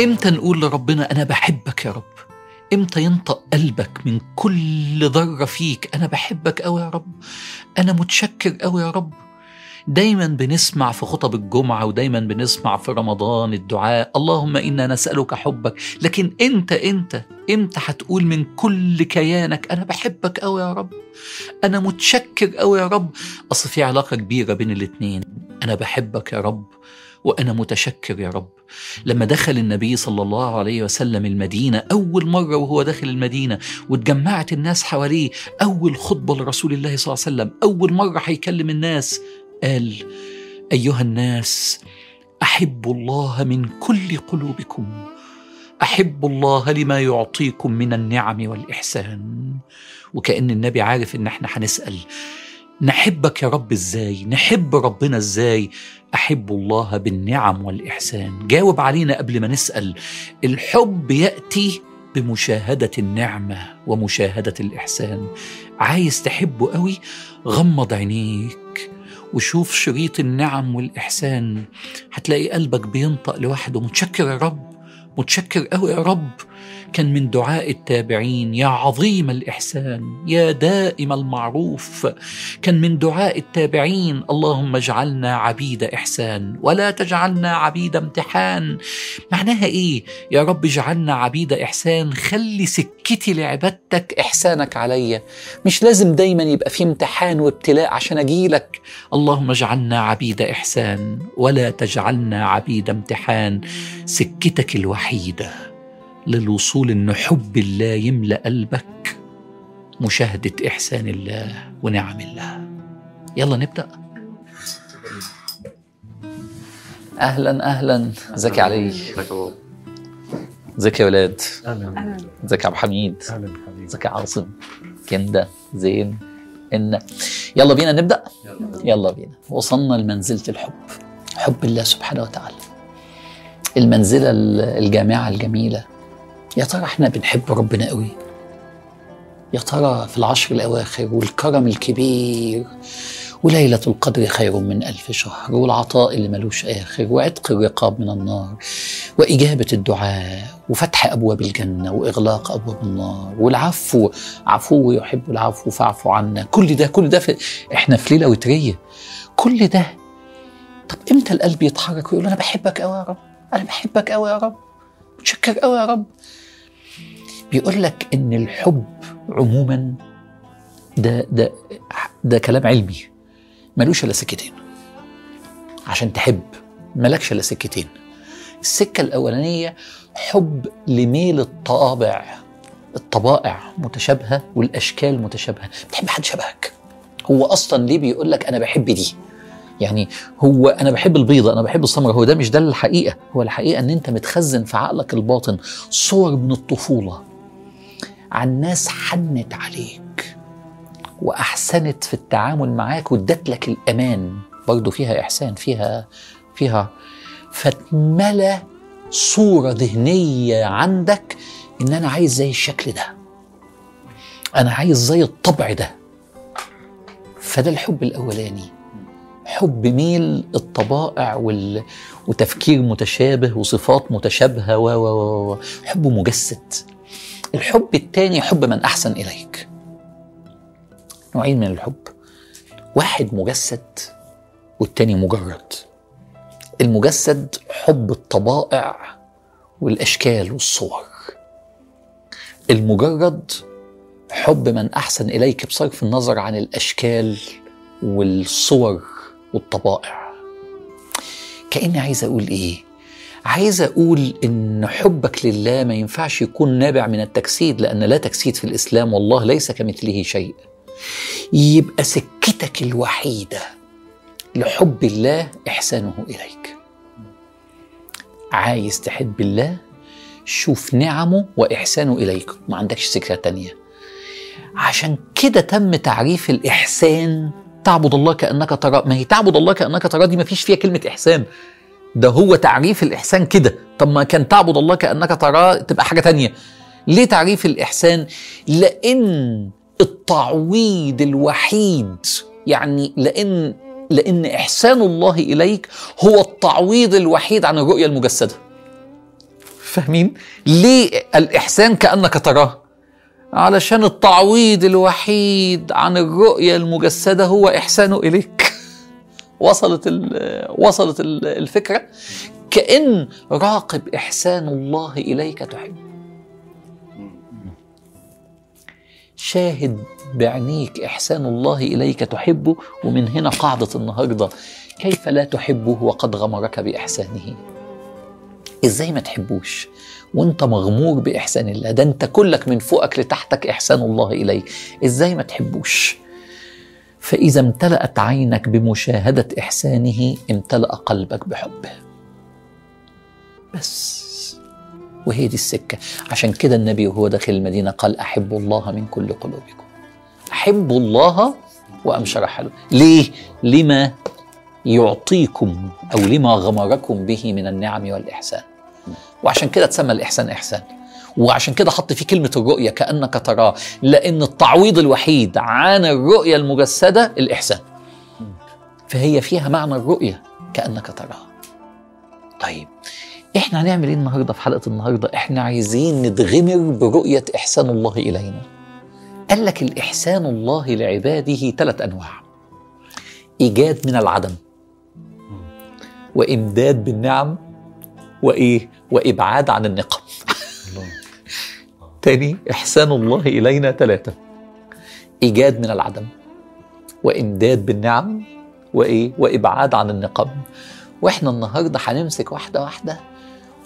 إمتى نقول لربنا أنا بحبك يا رب؟ إمتى ينطق قلبك من كل ذرة فيك أنا بحبك قوي يا رب؟ أنا متشكر قوي يا رب. دايما بنسمع في خطب الجمعة ودايما بنسمع في رمضان الدعاء اللهم إنا نسألك حبك. لكن أنت أنت أنت هتقول من كل كيانك أنا بحبك أوي يا رب؟ أنا متشكر أوي يا رب. أصل في علاقة كبيرة بين الاتنين. أنا بحبك يا رب. وأنا متشكر يا رب. لما دخل النبي صلى الله عليه وسلم المدينة أول مرة وهو داخل المدينة واتجمعت الناس حواليه أول خطبة لرسول الله صلى الله عليه وسلم أول مرة هيكلم الناس قال أيها الناس احبوا الله من كل قلوبكم احبوا الله لما يعطيكم من النعم والإحسان. وكأن النبي عارف إن إحنا هنسأل. نحبك يا رب إزاي؟ نحب ربنا إزاي؟ أحب الله بالنعم والإحسان. جاوب علينا قبل ما نسأل. الحب يأتي بمشاهدة النعمة ومشاهدة الإحسان. عايز تحبه قوي؟ غمض عينيك وشوف شريط النعم والإحسان. هتلاقي قلبك بينطق لوحده. متشكر يا رب. متشكر قوي يا رب. كان من دعاء التابعين يا عظيم الإحسان يا دائم المعروف. كان من دعاء التابعين اللهم اجعلنا عبيد إحسان ولا تجعلنا عبيد امتحان. معناها إيه؟ يا رب اجعلنا عبيد إحسان خلي سكتي لعبادتك إحسانك عليا مش لازم دايما يبقى في امتحان وابتلاء عشان أجيلك اللهم اجعلنا عبيد إحسان ولا تجعلنا عبيد امتحان. سكتك الوحيدة. للوصول إن حب الله يملأ قلبك. مشاهدة إحسان الله ونعم الله. يلا نبدأ. أهلا أهلا. ازيك يا علي؟ ازيك يا ولاد؟ أهلا. ازيك يا ابو حميد أهلا حبيبي. ازيك يا عاصم؟ كندا زين إن. يلا بينا نبدأ؟ يلا. بينا. وصلنا لمنزلة الحب. حب الله سبحانه وتعالى. المنزلة الجامعة الجميلة. يا ترى إحنا بنحب ربنا قوي؟ يا ترى في العشر الأواخر والكرم الكبير وليلة القدر خير من ألف شهر والعطاء اللي ملوش آخر وعتق الرقاب من النار وإجابة الدعاء وفتح أبواب الجنة وإغلاق أبواب النار والعفو عفو يحب العفو فاعفو عنا. كل ده كل ده في إحنا في ليلة وترية. كل ده. طب إمتى القلب يتحرك ويقول أنا بحبك أوي يا رب؟ أنا بحبك أوي يا رب. متشكر أوي يا رب. بيقول لك إن الحب عموما ده ده ده كلام علمي. ملوش إلا سكتين. عشان تحب. ملكش إلا سكتين. السكة الأولانية حب لميل الطابع. الطبائع متشابهة والأشكال متشابهة. بتحب حد شبهك. هو أصلا ليه بيقول لك أنا بحب دي؟ يعني هو أنا بحب البيضة أنا بحب السمرة. هو ده مش ده الحقيقة. هو الحقيقة إن أنت متخزن في عقلك الباطن صور من الطفولة. عن ناس حنت عليك وأحسنت في التعامل معاك وادت لك الأمان. برضه فيها إحسان فيها فيها فتملى صورة ذهنية عندك إن أنا عايز زي الشكل ده. أنا عايز زي الطبع ده. فده الحب الأولاني. حب ميل الطبائع وال... وتفكير متشابه وصفات متشابهة و و و حب مجسد. الحب الثاني حب من أحسن إليك. نوعين من الحب. واحد مجسد والتاني مجرد. المجسد حب الطبائع والأشكال والصور. المجرد حب من أحسن إليك بصرف النظر عن الأشكال والصور والطبائع. كأني عايز أقول إيه؟ عايز أقول إن حبك لله ما ينفعش يكون نابع من التجسيد لأن لا تجسيد في الإسلام والله ليس كمثله شيء. يبقى سكتك الوحيدة لحب الله إحسانه إليك. عايز تحب الله؟ شوف نعمه وإحسانه إليك. ما عندكش سكه تانية. عشان كده تم تعريف الإحسان. تعبد الله كأنك ترى ما هي تعبد الله كأنك ترى دي ما فيش فيها كلمة إحسان. ده هو تعريف الإحسان كده. طب ما كان تعبد الله كأنك تراه تبقى حاجة تانية. ليه تعريف الإحسان؟ لأن التعويض الوحيد يعني لأن لأن إحسان الله إليك هو التعويض الوحيد عن الرؤية المجسدة. فاهمين؟ ليه الإحسان كأنك تراه؟ علشان التعويض الوحيد عن الرؤية المجسدة هو إحسانه إليك. وصلت وصلت ال- الفكرة. كأن راقب إحسان الله إليك تحب. شاهد بعينيك إحسان الله إليك تحبه ومن هنا قاعدة النهاردة. كيف لا تحبه وقد غمرك بإحسانه؟ إزاي ما تحبوش؟ وأنت مغمور بإحسان الله. ده أنت كلك من فوقك لتحتك إحسان الله إليك. إزاي ما تحبوش؟ فإذا امتلأت عينك بمشاهدة إحسانه امتلأ قلبك بحبه. بس. وهي دي السكة. عشان كده النبي وهو داخل المدينة قال أحبوا الله من كل قلوبكم. أحبوا الله وأمشر له. ليه؟ لما يعطيكم أو لما غمركم به من النعم والإحسان. وعشان كده تسمى الإحسان إحسان. وعشان كده حط فيه كلمة الرؤية كأنك تراه لأن التعويض الوحيد عن الرؤية المجسدة الإحسان. فهي فيها معنى الرؤية كأنك تراه. طيب إحنا هنعمل إيه النهارده في حلقة النهارده؟ إحنا عايزين نتغمر برؤية إحسان الله إلينا. قال لك الإحسان الله لعباده ثلاث أنواع. إيجاد من العدم وإمداد بالنعم وإيه؟ وإبعاد عن النقم. تاني إحسان الله إلينا ثلاثة إيجاد من العدم وإمداد بالنعم وإيه؟ وإبعاد عن النقم وإحنا النهارده هنمسك واحدة واحدة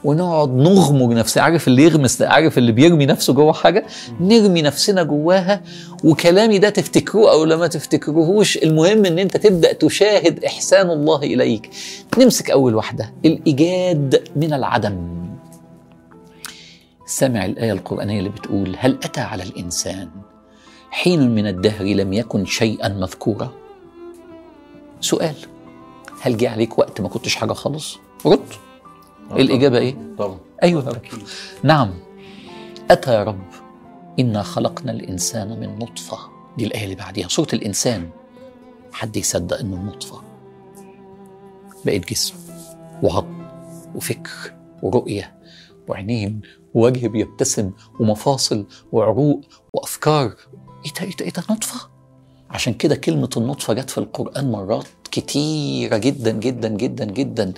ونقعد نغمر نفسنا. عارف اللي يغمس عارف اللي بيرمي نفسه جوه حاجة؟ نرمي نفسنا جواها. وكلامي ده تفتكروه أو لما تفتكروهوش. المهم إن أنت تبدأ تشاهد إحسان الله إليك. نمسك أول واحدة الإيجاد من العدم. سمع الآية القرآنية اللي بتقول هل أتى على الإنسان حين من الدهر لم يكن شيئا مذكورا؟ سؤال هل جه عليك وقت ما كنتش حاجة خالص؟ رد. الإجابة إيه؟ طبعا. أيوة يا رب. نعم. أتى يا رب. إنا خلقنا الإنسان من نطفة. دي الآية اللي بعديها. سورة الإنسان. حد يصدق إنه النطفة بقت جسم وعظم وفكر ورؤية وعينين ووجه بيبتسم ومفاصل وعروق وأفكار. إيه ده إيه ده إيه ده نطفة؟ عشان كده كلمة النطفة جت في القرآن مرات كتيرة جدا جدا جدا جدا.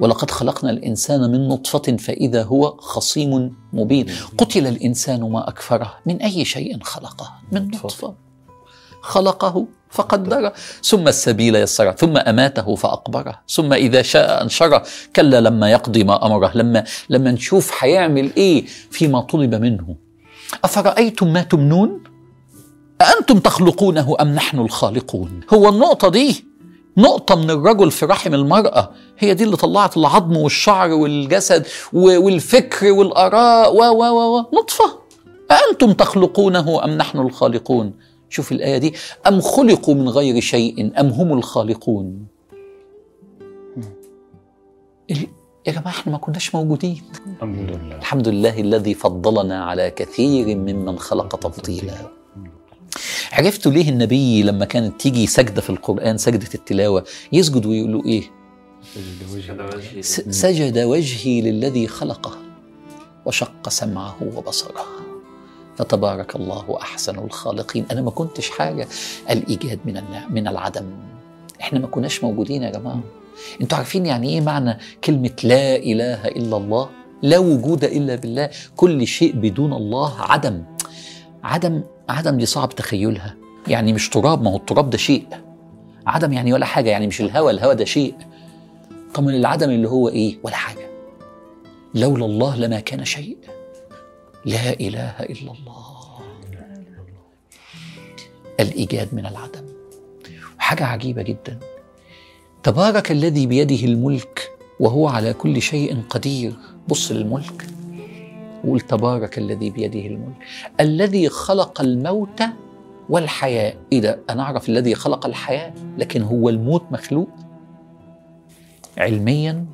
ولقد خلقنا الإنسان من نطفة فإذا هو خصيم مبين. قتل الإنسان ما أكفره من أي شيء خلقه من نطفة. خلقه فقدره. ثم السبيل يسره ثم أماته فأقبره. ثم إذا شاء أنشره. كلا لما يقضي ما أمره. لما لما نشوف هيعمل إيه فيما طلب منه. أفرأيتم ما تمنون؟ أأنتم تخلقونه أم نحن الخالقون؟ هو النقطة دي نقطة من الرجل في رحم المرأة. هي دي اللي طلعت العظم والشعر والجسد والفكر والآراء و و و نطفة. أأنتم تخلقونه أم نحن الخالقون؟ شوف الآية دي. أم خلقوا من غير شيء؟ أم هم الخالقون؟ ال- يا جماعة إحنا ما كناش موجودين. الحمد لله الحمد لله الذي فضلنا على كثير ممن خلق تفضيلا. عرفتوا ليه النبي لما كانت تيجي سجدة في القرآن سجدة التلاوة يسجد ويقولوا إيه؟ س- سجد وجهي للذي خلقه وشق سمعه وبصره. فتبارك الله أحسن الخالقين. أنا ما كنتش حاجة الإيجاد من من العدم. إحنا ما كناش موجودين يا جماعة. أنتوا عارفين يعني إيه معنى كلمة لا إله إلا الله؟ لا وجود إلا بالله. كل شيء بدون الله عدم. عدم عدم دي صعب تخيلها. يعني مش تراب ما هو التراب ده شيء. عدم يعني ولا حاجة. يعني مش الهوى الهوى ده شيء. طب من العدم اللي هو إيه؟ ولا حاجة. لولا الله لما كان شيء. لا إله إلا الله. الإيجاد من العدم. وحاجة عجيبة جدا. تبارك الذي بيده الملك وهو على كل شيء قدير. بص للملك. وقول تبارك الذي بيده الملك. الذي خلق الموت والحياة. إيه ده؟ أنا أعرف الذي خلق الحياة لكن هو الموت مخلوق؟ علميا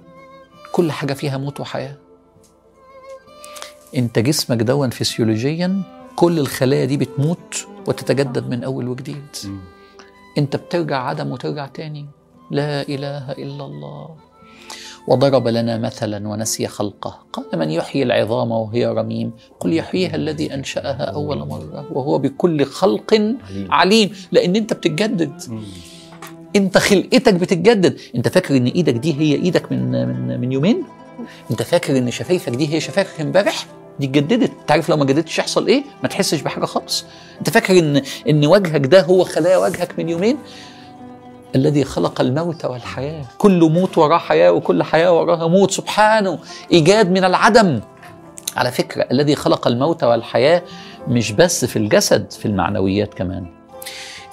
كل حاجة فيها موت وحياة. انت جسمك دون فسيولوجيا كل الخلايا دي بتموت وتتجدد من أول وجديد. انت بترجع عدم وترجع تاني. لا إله إلا الله. وضرب لنا مثلا ونسي خلقه. قال من يحيي العظام وهي رميم؟ قل يحييها الذي أنشأها أول مرة وهو بكل خلق عليم. عليم. لأن انت بتتجدد. انت خلقتك بتتجدد. انت فاكر إن إيدك دي هي إيدك من من من يومين؟ انت فاكر ان شفايفك دي هي شفايفك امبارح؟ دي اتجددت. انت عارف لو ما جددتش يحصل إيه؟ ما تحسش بحاجة خالص. انت فاكر ان ان وجهك ده هو خلايا وجهك من يومين؟ الذي خلق الموت والحياة. كل موت وراه حياة وكل حياة وراها موت. سبحانه. إيجاد من العدم. على فكرة الذي خلق الموت والحياة مش بس في الجسد في المعنويات كمان.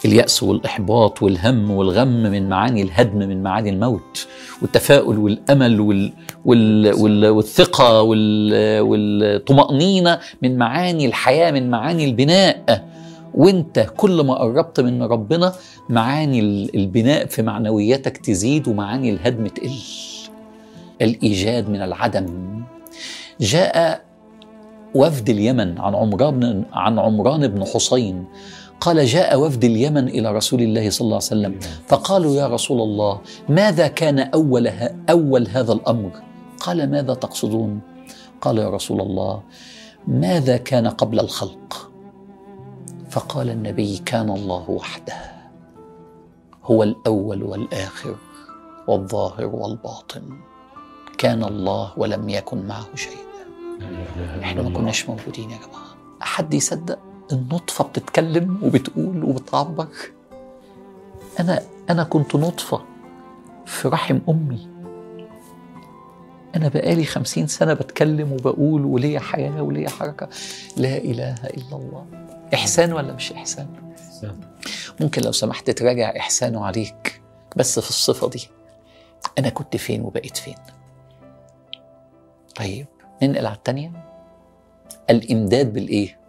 اليأس والإحباط والهم والغم من معاني الهدم من معاني الموت والتفاؤل والأمل وال وال وال والثقة وال والطمأنينة من معاني الحياة من معاني البناء. وانت كل ما قربت من ربنا معاني ال- البناء في معنوياتك تزيد ومعاني الهدم تقل. الإيجاد من العدم. جاء وفد اليمن عن عمران عن عمران بن حسين قال جاء وفد اليمن إلى رسول الله صلى الله عليه وسلم فقالوا يا رسول الله ماذا كان أول ه- أول هذا الأمر؟ قال ماذا تقصدون؟ قال يا رسول الله ماذا كان قبل الخلق؟ فقال النبي كان الله وحده هو الأول والآخر والظاهر والباطن كان الله ولم يكن معه شيء إحنا ما كناش موجودين يا جماعة حد يصدق النطفة بتتكلم وبتقول وبتعبر. أنا أنا كنت نطفة في رحم أمي. أنا بقالي خمسين سنة بتكلم وبقول وليا حياة وليا حركة. لا إله إلا الله. إحسان ولا مش إحسان؟ ممكن لو سمحت تراجع إحسانه عليك بس في الصفة دي. أنا كنت فين وبقيت فين؟ طيب ننقل على التانية. الإمداد بالإيه؟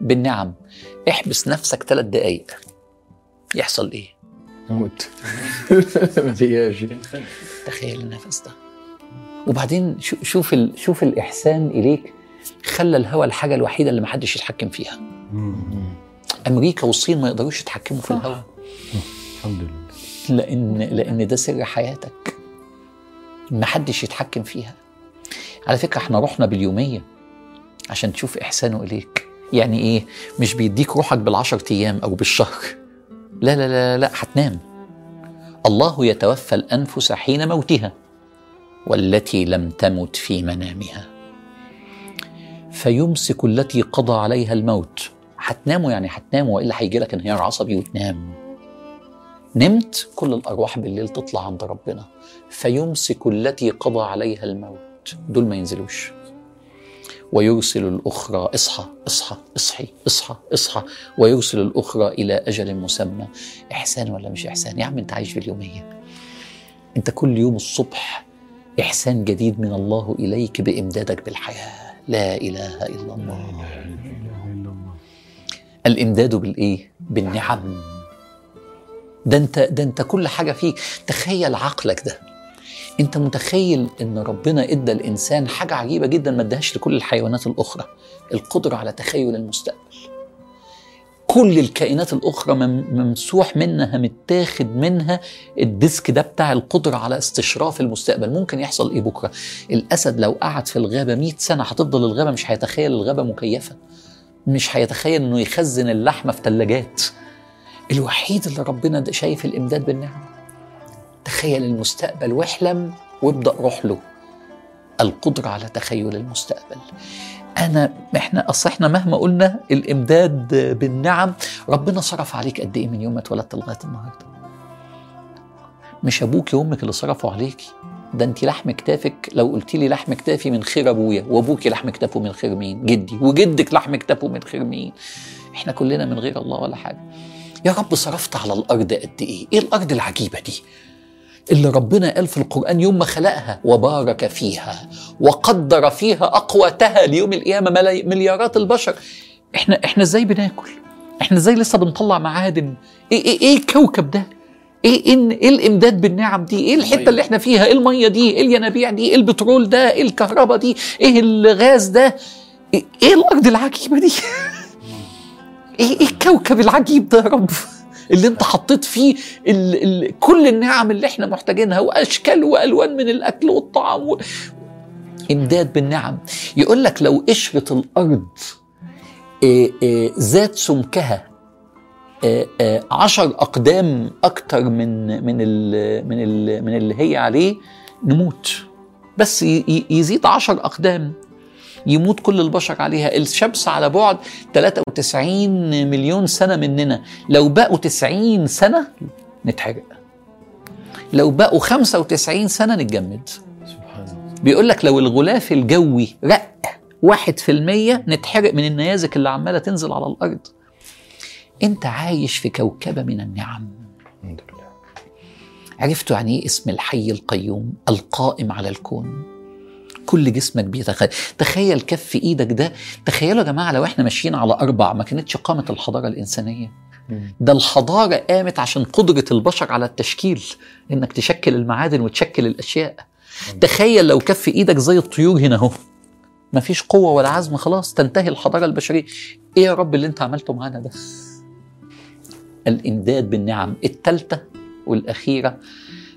بالنعم. احبس نفسك ثلاث دقايق. يحصل إيه؟ موت ما فيهاش. تخيل النفس ده. وبعدين شو- شوف ال... شوف الإحسان إليك خلى الهوى الحاجة الوحيدة اللي محدش يتحكم فيها. أمريكا والصين ما يقدروش يتحكموا في الهوى. الحمد لله. لأن لأن ده سر حياتك. ما حدش يتحكم فيها. على فكرة إحنا رحنا باليومية عشان تشوف إحسانه إليك. يعني إيه مش بيديك روحك بالعشر أيام أو بالشهر. لا لا لا لا هتنام. الله يتوفى الأنفس حين موتها والتي لم تمت في منامها. فيمسك التي قضى عليها الموت. هتناموا يعني هتناموا وإلا هيجي لك انهيار عصبي وتنام. نمت كل الأرواح بالليل تطلع عند ربنا. فيمسك التي قضى عليها الموت. دول ما ينزلوش. ويرسل الأخرى إصحى إصحى إصحي إصحى إصحى ويرسل الأخرى إلى أجل مسمى. إحسان ولا مش إحسان؟ يا عم أنت عايش في اليومية. أنت كل يوم الصبح إحسان جديد من الله إليك بإمدادك بالحياة. لا إله إلا الله. الإمداد بالإيه؟ بالنعم. ده أنت ده أنت كل حاجة فيك. تخيل عقلك ده. انت متخيل ان ربنا ادى الانسان حاجة عجيبة جدا ما اداهاش لكل الحيوانات الأخرى؟ القدرة على تخيل المستقبل. كل الكائنات الأخرى مم- ممسوح منها متاخد منها الديسك ده بتاع القدرة على استشراف المستقبل. ممكن يحصل إيه بكرة؟ الأسد لو قعد في الغابة 100 سنة هتفضل الغابة مش هيتخيل الغابة مكيفة. مش هيتخيل إنه يخزن اللحمة في ثلاجات الوحيد اللي ربنا ده شايف الإمداد بالنعم تخيل المستقبل واحلم وابدأ روح له. القدرة على تخيل المستقبل. أنا إحنا أصل إحنا مهما قلنا الإمداد بالنعم ربنا صرف عليك قد إيه من يوم ما اتولدت لغاية النهارده؟ مش أبوك وأمك اللي صرفوا عليكي؟ ده انت لحم كتافك لو قلت لي لحم كتافي من خير أبويا وأبوكي لحم كتافه من خير مين؟ جدي. وجدك لحم كتافه من خير مين؟ إحنا كلنا من غير الله ولا حاجة. يا رب صرفت على الأرض قد إيه؟ إيه الأرض العجيبة دي؟ اللي ربنا قال في القرآن يوم ما خلقها وبارك فيها وقدر فيها أقواتها ليوم القيامة مليارات البشر. إحنا إحنا إزاي بناكل؟ إحنا إزاي لسه بنطلع معادن؟ إيه إيه, إيه الكوكب ده؟ إيه إيه إيه الإمداد بالنعم دي؟ إيه الحتة اللي إحنا فيها؟ إيه المية دي؟ إيه الينابيع دي؟ إيه البترول ده؟ إيه الكهرباء دي؟ إيه الغاز ده؟ إيه, إيه الأرض العجيبة دي؟ إيه إيه الكوكب العجيب ده يا رب؟ اللي انت حطيت فيه ال ال كل النعم اللي إحنا محتاجينها وأشكال وألوان من الأكل والطعام و... إمداد بالنعم. يقول لك لو قشره الأرض ذات سمكها آه، عشر أقدام أكتر من من ال من ال من اللي هي عليه نموت. بس يزيد عشر أقدام. يموت كل البشر عليها. الشمس على بعد 93 مليون سنة مننا. لو بقوا 90 سنة نتحرق. لو بقوا 95 سنة نتجمد. سبحان الله. بيقول لك لو الغلاف الجوي رق واحد في المية نتحرق من النيازك اللي عمالة تنزل على الأرض. أنت عايش في كوكبة من النعم. الحمد لله. عرفتوا يعني إيه اسم الحي القيوم؟ القائم على الكون. كل جسمك بيتخيل. تخيل كف إيدك ده. تخيلوا يا جماعة لو إحنا ماشيين على أربع ما كانتش قامت الحضارة الإنسانية. ده الحضارة قامت عشان قدرة البشر على التشكيل إنك تشكل المعادن وتشكل الأشياء. تخيل لو كف إيدك زي الطيور هنا أهو. مفيش قوة ولا عزم خلاص تنتهي الحضارة البشرية. إيه يا رب اللي أنت عملته معانا ده؟ الإمداد بالنعم الثالثة والأخيرة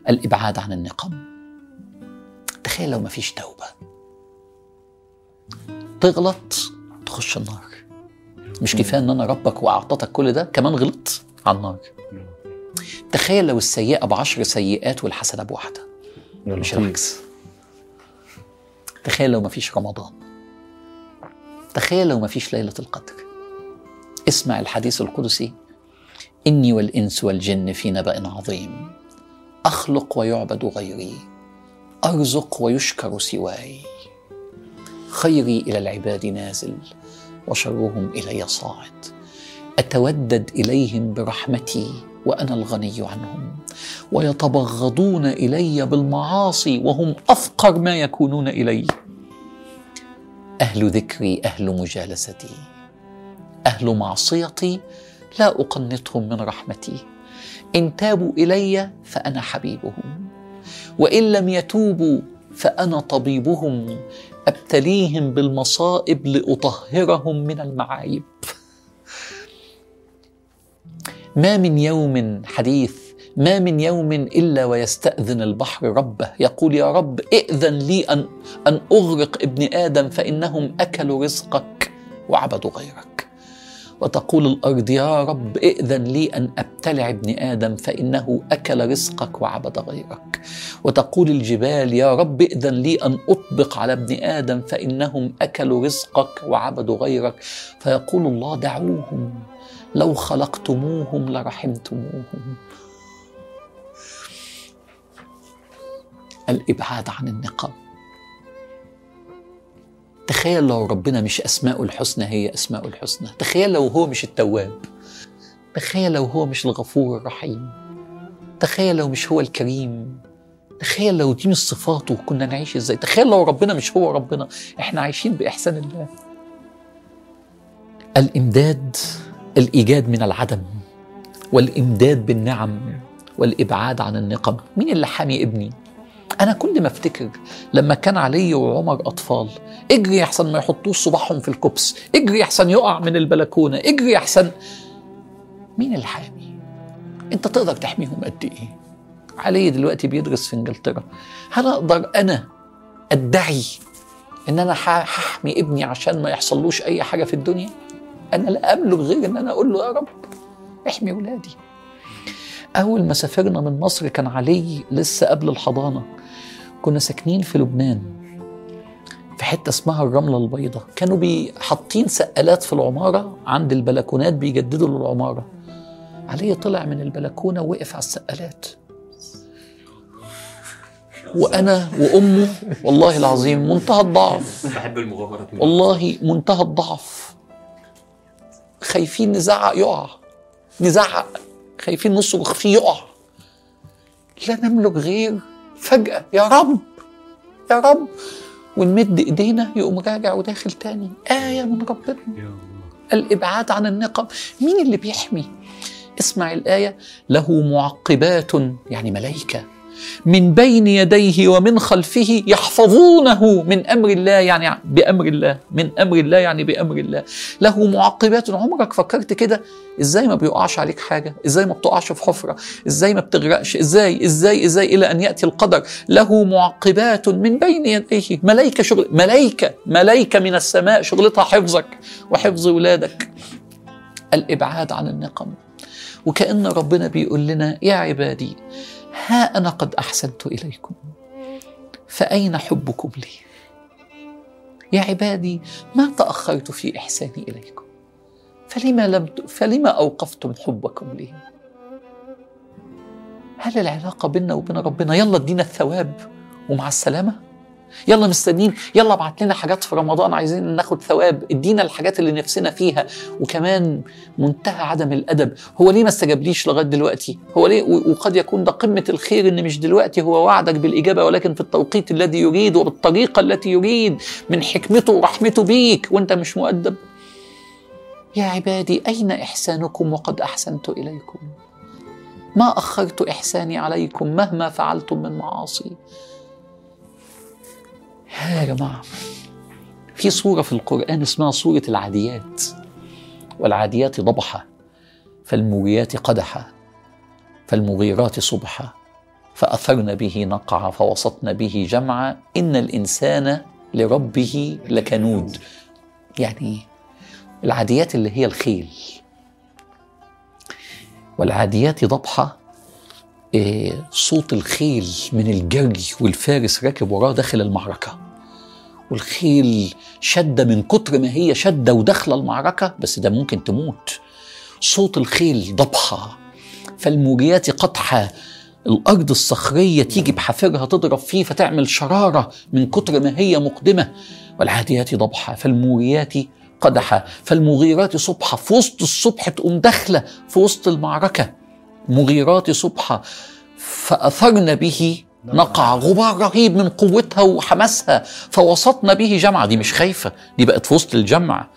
الإبعاد عن النقم. تخيل لو مفيش توبة. تغلط تخش النار. مش كفاية إن أنا ربك وأعطتك كل ده كمان غلطت على النار. تخيل لو السيئة بعشر سيئات والحسنة بواحدة. مش العكس. تخيل لو مفيش رمضان. تخيل لو مفيش ليلة القدر. اسمع الحديث القدسي. إني والإنس والجن في نبأ عظيم. أخلق ويعبد غيري. أرزق ويشكر سواي. خيري إلى العباد نازل وشرهم إلي صاعد. أتودد إليهم برحمتي وأنا الغني عنهم. ويتبغضون إلي بالمعاصي وهم أفقر ما يكونون إلي. أهل ذكري أهل مجالستي. أهل معصيتي لا أقنطهم من رحمتي. إن تابوا إلي فأنا حبيبهم. وإن لم يتوبوا فأنا طبيبهم أبتليهم بالمصائب لأطهرهم من المعايب. ما من يوم حديث ما من يوم إلا ويستأذن البحر ربه يقول يا رب ائذن لي أن أن أغرق ابن آدم فإنهم أكلوا رزقك وعبدوا غيرك. وتقول الأرض يا رب ائذن لي أن أبتلع ابن آدم فإنه أكل رزقك وعبد غيرك. وتقول الجبال يا رب ائذن لي أن أطبق على ابن آدم فإنهم أكلوا رزقك وعبدوا غيرك. فيقول الله دعوهم لو خلقتموهم لرحمتموهم. الإبعاد عن النقم تخيل لو ربنا مش أسماء الحسنى هي أسماء الحسنى. تخيل لو هو مش التواب. تخيل لو هو مش الغفور الرحيم. تخيل لو مش هو الكريم. تخيل لو دي مش صفاته كنا نعيش إزاي. تخيل لو ربنا مش هو ربنا. إحنا عايشين بإحسان الله. الإمداد الإيجاد من العدم والإمداد بالنعم والإبعاد عن النقم. مين اللي حامي ابني؟ أنا كل ما أفتكر لما كان علي وعمر أطفال إجري أحسن ما يحطوش صباعهم في الكبس إجري أحسن يقع من البلكونة إجري أحسن. مين اللي حامي؟ أنت تقدر تحميهم قد إيه؟ علي دلوقتي بيدرس في إنجلترا. هل أقدر أنا أدعي إن أنا هحمي ابني عشان ما يحصلوش أي حاجة في الدنيا؟ أنا لا املك غير إن أنا أقول له يا رب احمي ولادي. أول ما سافرنا من مصر كان علي لسه قبل الحضانة. كنا ساكنين في لبنان في حتة اسمها الرملة البيضاء. كانوا حاطين سقالات في العمارة عند البلكونات بيجددوا للعمارة. علي طلع من البلكونة ووقف على السقالات. وأنا وأمه والله العظيم منتهى الضعف. بحب المغامرات والله منتهى الضعف. خايفين نزعق يقع. نزعق. خايفين نصرخ فيه يقع. لا نملك غير فجأة يا رب يا رب. ونمد إيدينا يقوم راجع وداخل تاني. آية من ربنا. الإبعاد عن النقم مين اللي بيحمي؟ اسمع الآية. له معقبات يعني ملائكة من بين يديه ومن خلفه يحفظونه من أمر الله يعني بأمر الله من أمر الله يعني بأمر الله. له معقبات عمرك فكرت كده؟ إزاي ما بيقعش عليك حاجة؟ إزاي ما بتقعش في حفرة؟ إزاي ما بتغرقش؟ إزاي؟ إزاي؟ إزاي إلى أن يأتي القدر؟ له معقبات من بين يديه. ملائكه شغل ملائكه ملائكه من السماء شغلتها حفظك وحفظ ولادك. الإبعاد عن النقم. وكأن ربنا بيقول لنا يا عبادي ها أنا قد أحسنت إليكم. فأين حبكم لي؟ يا عبادي ما تأخرت في إحساني إليكم. فلما لم. فلما أوقفتم حبكم لي؟ هل العلاقة بيننا وبين ربنا يلا ادينا الثواب ومع السلامة؟ يلا مستنيين يلا ابعت لنا حاجات في رمضان عايزين ناخد ثواب ادينا الحاجات اللي نفسنا فيها. وكمان منتهى عدم الأدب هو ليه ما استجابليش لغاية دلوقتي؟ هو ليه؟ وقد يكون ده قمة الخير إن مش دلوقتي هو وعدك بالإجابة ولكن في التوقيت الذي يريد وبالطريقه التي يريد من حكمته ورحمته بيك. وأنت مش مؤدب. يا عبادي أين إحسانكم وقد أحسنت إليكم؟ ما أخرت إحساني عليكم مهما فعلتم من معاصي. يا جماعة في صورة في القرآن اسمها صورة العاديات والعاديات ضبحة فالموريات قدحا فالمغيرات صبحا فأثرن به نقعا فوسطن به جمعا إن الإنسان لربه لكنود. يعني العاديات اللي هي الخيل والعاديات ضبحة صوت الخيل من الجري والفارس راكب وراه داخل المعركة. والخيل شدة من كتر ما هي شدة وداخلة المعركة بس ده ممكن تموت. صوت الخيل ضبحة. فالموريات قطحة. الأرض الصخرية تيجي بحافرها تضرب فيه فتعمل شرارة من كتر ما هي مقدمة. والعاديات ضبحة. فالموريات قدحة. فالمغيرات صبحة. في وسط الصبح تقوم داخلة في وسط المعركة. مغيرات صبحة فأثرن به نقع غبار رهيب من قوتها وحماسها فوسطنا به جمع دي مش خايفة دي بقت في وسط الجمع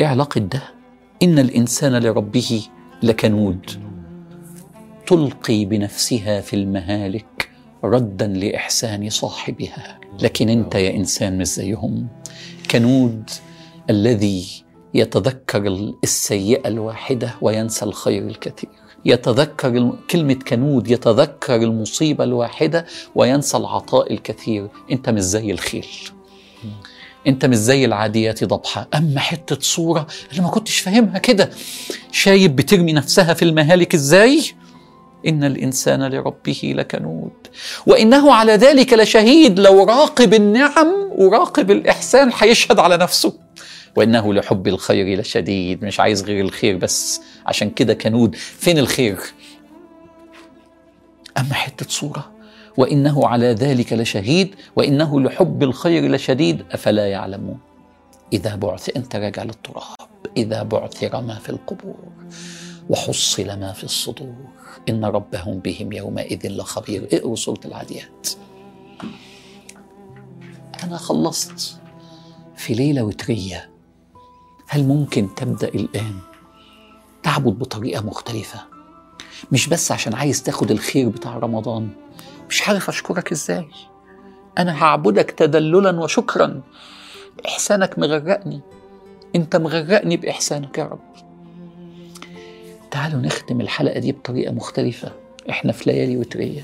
إيه علاقة ده؟ إن الإنسان لربه لكنود. تلقي بنفسها في المهالك ردا لإحسان صاحبها. لكن أنت يا إنسان مش زيهم. كنود الذي يتذكر السيئة الواحدة وينسى الخير الكثير. يتذكر كلمة كنود يتذكر المصيبة الواحدة وينسى العطاء الكثير. انت مش زي الخيل. انت مش زي العاديات ضبحة. أما حتة صورة أنا ما كنتش فاهمها كده. شايب بترمي نفسها في المهالك إزاي؟ إن الإنسان لربه لكنود. وإنه على ذلك لشهيد. لو راقب النعم وراقب الإحسان هيشهد على نفسه. وإنه لحب الخير لشديد مش عايز غير الخير بس. عشان كده كنود فين الخير؟ أما حتة صورة. وإنه على ذلك لشهيد وإنه لحب الخير لشديد أفلا يعلمون. إذا بعث أنت راجع للتراب. إذا بعثر ما في القبور وحصل ما في الصدور. إن ربهم بهم يومئذ لخبير. اقروا سورة العاديات. أنا خلصت في ليلة وترية. هل ممكن تبدأ الآن؟ تعبد بطريقة مختلفة. مش بس عشان عايز تاخد الخير بتاع رمضان. مش عارف أشكرك إزاي؟ أنا هعبدك تدللا وشكرا. إحسانك مغرقني. أنت مغرقني بإحسانك يا رب. تعالوا نختم الحلقة دي بطريقة مختلفة إحنا في ليالي وترية.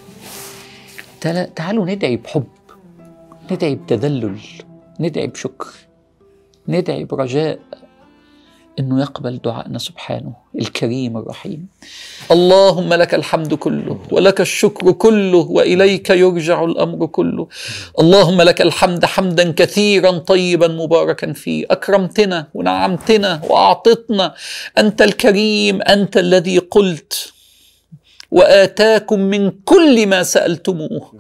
تعالوا ندعي بحب ندعي بتذلل ندعي بشكر ندعي برجاء. إنه يقبل دعائنا سبحانه الكريم الرحيم. اللهم لك الحمد كله ولك الشكر كله وإليك يرجع الأمر كله. اللهم لك الحمد حمدا كثيرا طيبا مباركا فيه. أكرمتنا ونعمتنا وأعطتنا. أنت الكريم أنت الذي قلت. وآتاكم من كل ما سألتموه.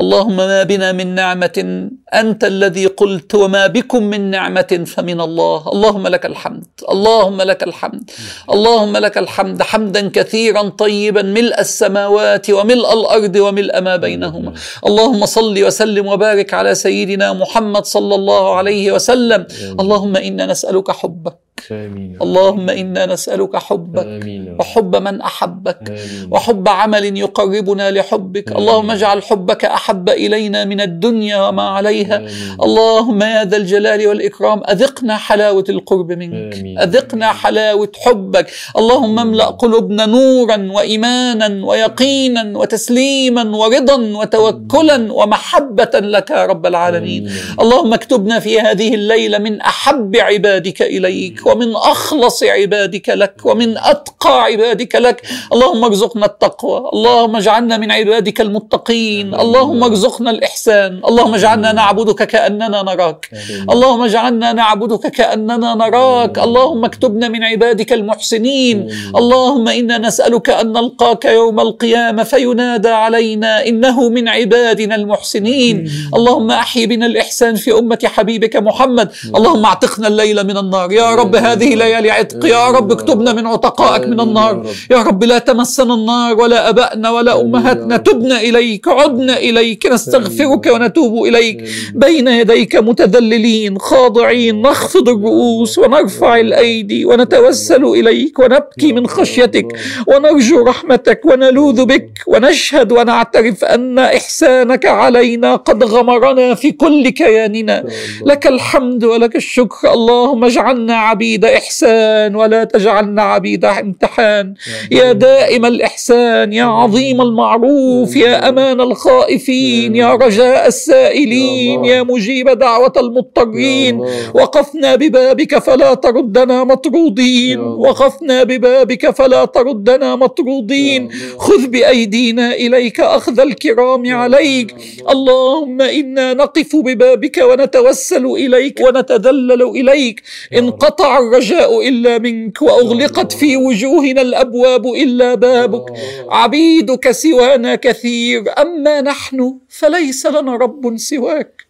اللهم ما بنا من نعمة أنت الذي قلت وما بكم من نعمة فمن الله. اللهم لك الحمد. اللهم لك الحمد. اللهم لك الحمد. حمدا كثيرا طيبا. ملء السماوات وملء الأرض وملء ما بينهما. اللهم صل وسلم وبارك على سيدنا محمد صلى الله عليه وسلم. اللهم إنا نسألك حبك. آمين. اللهم إنا نسألك حبك. آمين. وحب من أحبك. آمين. وحب عمل يقربنا لحبك. آمين. اللهم اجعل حبك أحب إلينا من الدنيا وما عليها آمين. اللهم يا ذا الجلال والإكرام أذقنا حلاوة القرب منك. آمين. أذقنا حلاوة حبك. اللهم املأ قلوبنا نورا وإيمانا ويقينا وتسليما ورضا وتوكلا ومحبة لك يا رب العالمين. آمين. اللهم اكتبنا في هذه الليلة من أحب عبادك إليك ومن أخلص عبادك لك ومن أتقى عبادك لك. اللهم ارزقنا التقوى. اللهم اجعلنا من عبادك المتقين. اللهم ارزقنا الإحسان. اللهم اجعلنا نعبدك كأننا نراك. اللهم اجعلنا نعبدك كأننا نراك. اللهم اكتبنا من عبادك المحسنين. اللهم إنا نسألك أن نلقاك يوم القيامة فينادى علينا إنه من عبادنا المحسنين. اللهم أحي بنا الإحسان في أمة حبيبك محمد. اللهم اعتقنا الليل من النار. يا رب هذه ليالي عتق. يا رب اكتبنا من عتقائك من النار. يا رب. لا تمسنا النار ولا أبائنا ولا أمهاتنا تبنا إليك عدنا إليك. نستغفرك ونتوب إليك. بين يديك متذللين خاضعين نخفض الرؤوس ونرفع الأيدي ونتوسل إليك ونبكي من خشيتك ونرجو رحمتك ونلوذ بك ونشهد ونعترف أن إحسانك علينا قد غمرنا في كل كياننا. لك الحمد ولك الشكر. اللهم اجعلنا عبيد إحسان ولا تجعلنا عبيد امتحان. يا دائم الإحسان يا عظيم المعروف يا أمان الخائفين يا رجاء السائلين. يا مجيب دعوة المضطرين. وقفنا ببابك فلا تردنا مطرودين. وقفنا ببابك فلا تردنا مطرودين. خذ بأيدينا إليك أخذ الكرام عليك. اللهم إنا نقف ببابك ونتوسل إليك ونتذلل إليك. انقطع الرجاء إلا منك وأغلقت في وجوهنا الأبواب إلا بابك. عبيدك سوانا كثير. أما نحن فليس لنا رب سواك.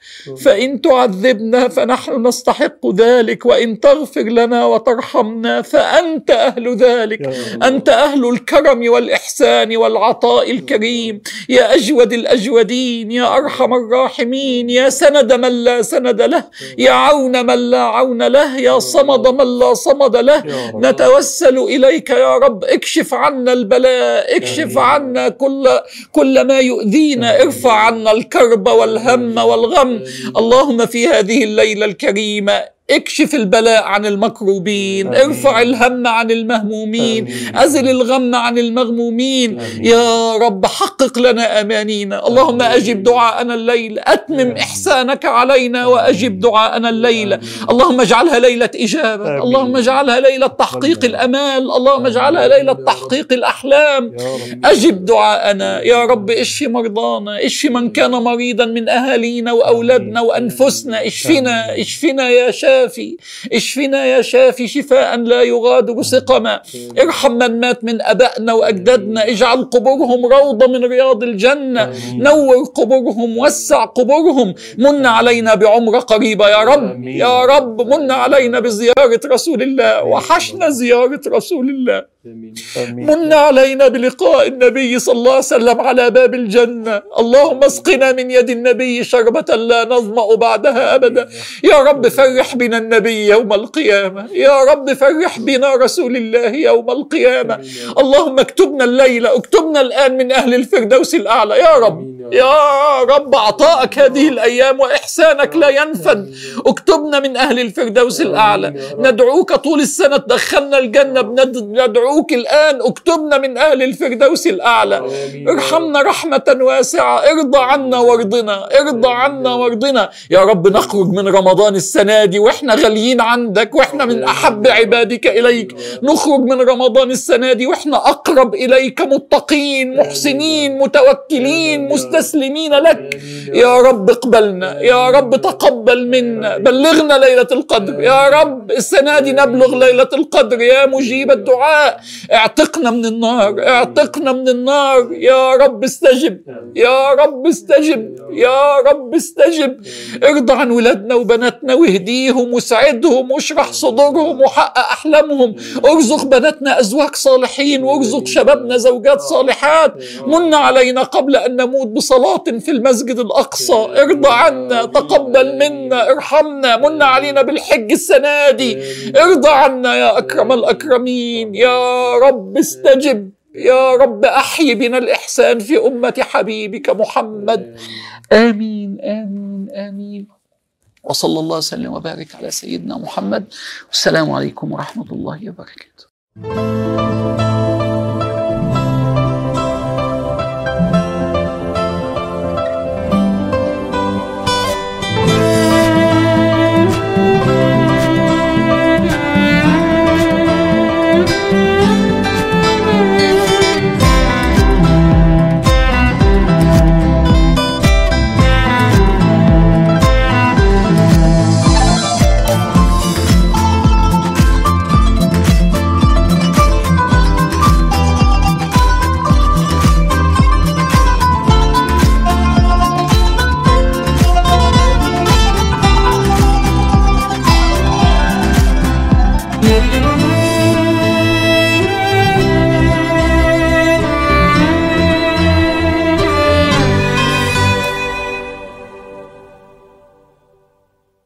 فإن تعذبنا فنحن نستحق ذلك وإن تغفر لنا وترحمنا فأنت أهل ذلك. أنت أهل الكرم والإحسان والعطاء الكريم. يا أجود الأجودين يا أرحم الراحمين يا سند من لا سند له يا عون من لا عون له يا صمد من لا صمد له. نتوسل إليك يا رب اكشف عنا البلاء اكشف عنا كل كل ما يؤذينا ارفع عنا الكرب والهم والغم اللهم في هذه الليلة الكريمة. اكشف البلاء عن المكروبين ارفع الهم عن المهمومين أزل الغم عن المغمومين. يا رب حقق لنا أمانينا. اللهم أجب دعاءنا الليل. أتمم إحسانك علينا وأجب دعاءنا الليل. اللهم اجعلها ليلة إجابة. اللهم اجعلها ليلة تحقيق الأمال. اللهم اجعلها ليلة تحقيق الأحلام. أجب دعاءنا. يا رب اشف مرضانا. اشف من كان مريضا من أهالينا وأولادنا وأنفسنا. اشفنا. اشفنا يا شافي. اشفنا يا شافي شفاء لا يغادر سقما ارحم من مات من أبائنا وأجدادنا. اجعل قبورهم روضة من رياض الجنة. نور قبورهم وسع قبورهم. من علينا بعمرة قريبة يا رب. يا رب من علينا بزيارة رسول الله. وحشنا زيارة رسول الله. من علينا بلقاء النبي صلى الله عليه وسلم على باب الجنة. اللهم اسقنا من يد النبي شربة لا نظمأ بعدها أبدا. يا رب فرح بنا النبي يوم القيامة. يا رب فرح بنا رسول الله يوم القيامة. اللهم اكتبنا الليلة اكتبنا الآن من أهل الفردوس الأعلى. يا رب. يا رب. عطاءك هذه الأيام وإحسانك لا ينفد. اكتبنا من أهل الفردوس الأعلى. ندعوك طول السنة. تدخلنا الجنة. بند- ندعوك الآن اكتبنا من أهل الفردوس الأعلى. ارحمنا رحمة واسعة. ارضى عنا وارضنا ارضى عنا وارضنا. يا رب نخرج من رمضان السنة دي وإحنا غاليين عندك وإحنا من أحب عبادك إليك. نخرج من رمضان السنة دي وإحنا أقرب إليك متقين محسنين متوكلين مستسلمين لك. يا رب. اقبلنا. يا رب تقبل منا. بلغنا ليلة القدر. يا رب السنة دي نبلغ ليلة القدر. يا مجيب الدعاء. اعتقنا من النار اعتقنا من النار. يا رب استجب يا رب استجب يا رب استجب. ارضى عن ولادنا وبناتنا واهديهم وسعدهم واشرح صدورهم وحقق أحلامهم. ارزق بناتنا أزواج صالحين وارزق شبابنا زوجات صالحات. من علينا قبل أن نموت صلاة في المسجد الأقصى. ارضى عنا تقبل منا ارحمنا. من علينا بالحج السنة دي. ارضى عنا يا أكرم الأكرمين يا رب استجب. يا رب أحي بنا الإحسان في أمة حبيبك محمد. آمين آمين آمين. وصلى الله وسلم وبارك على سيدنا محمد. والسلام عليكم ورحمة الله وبركاته.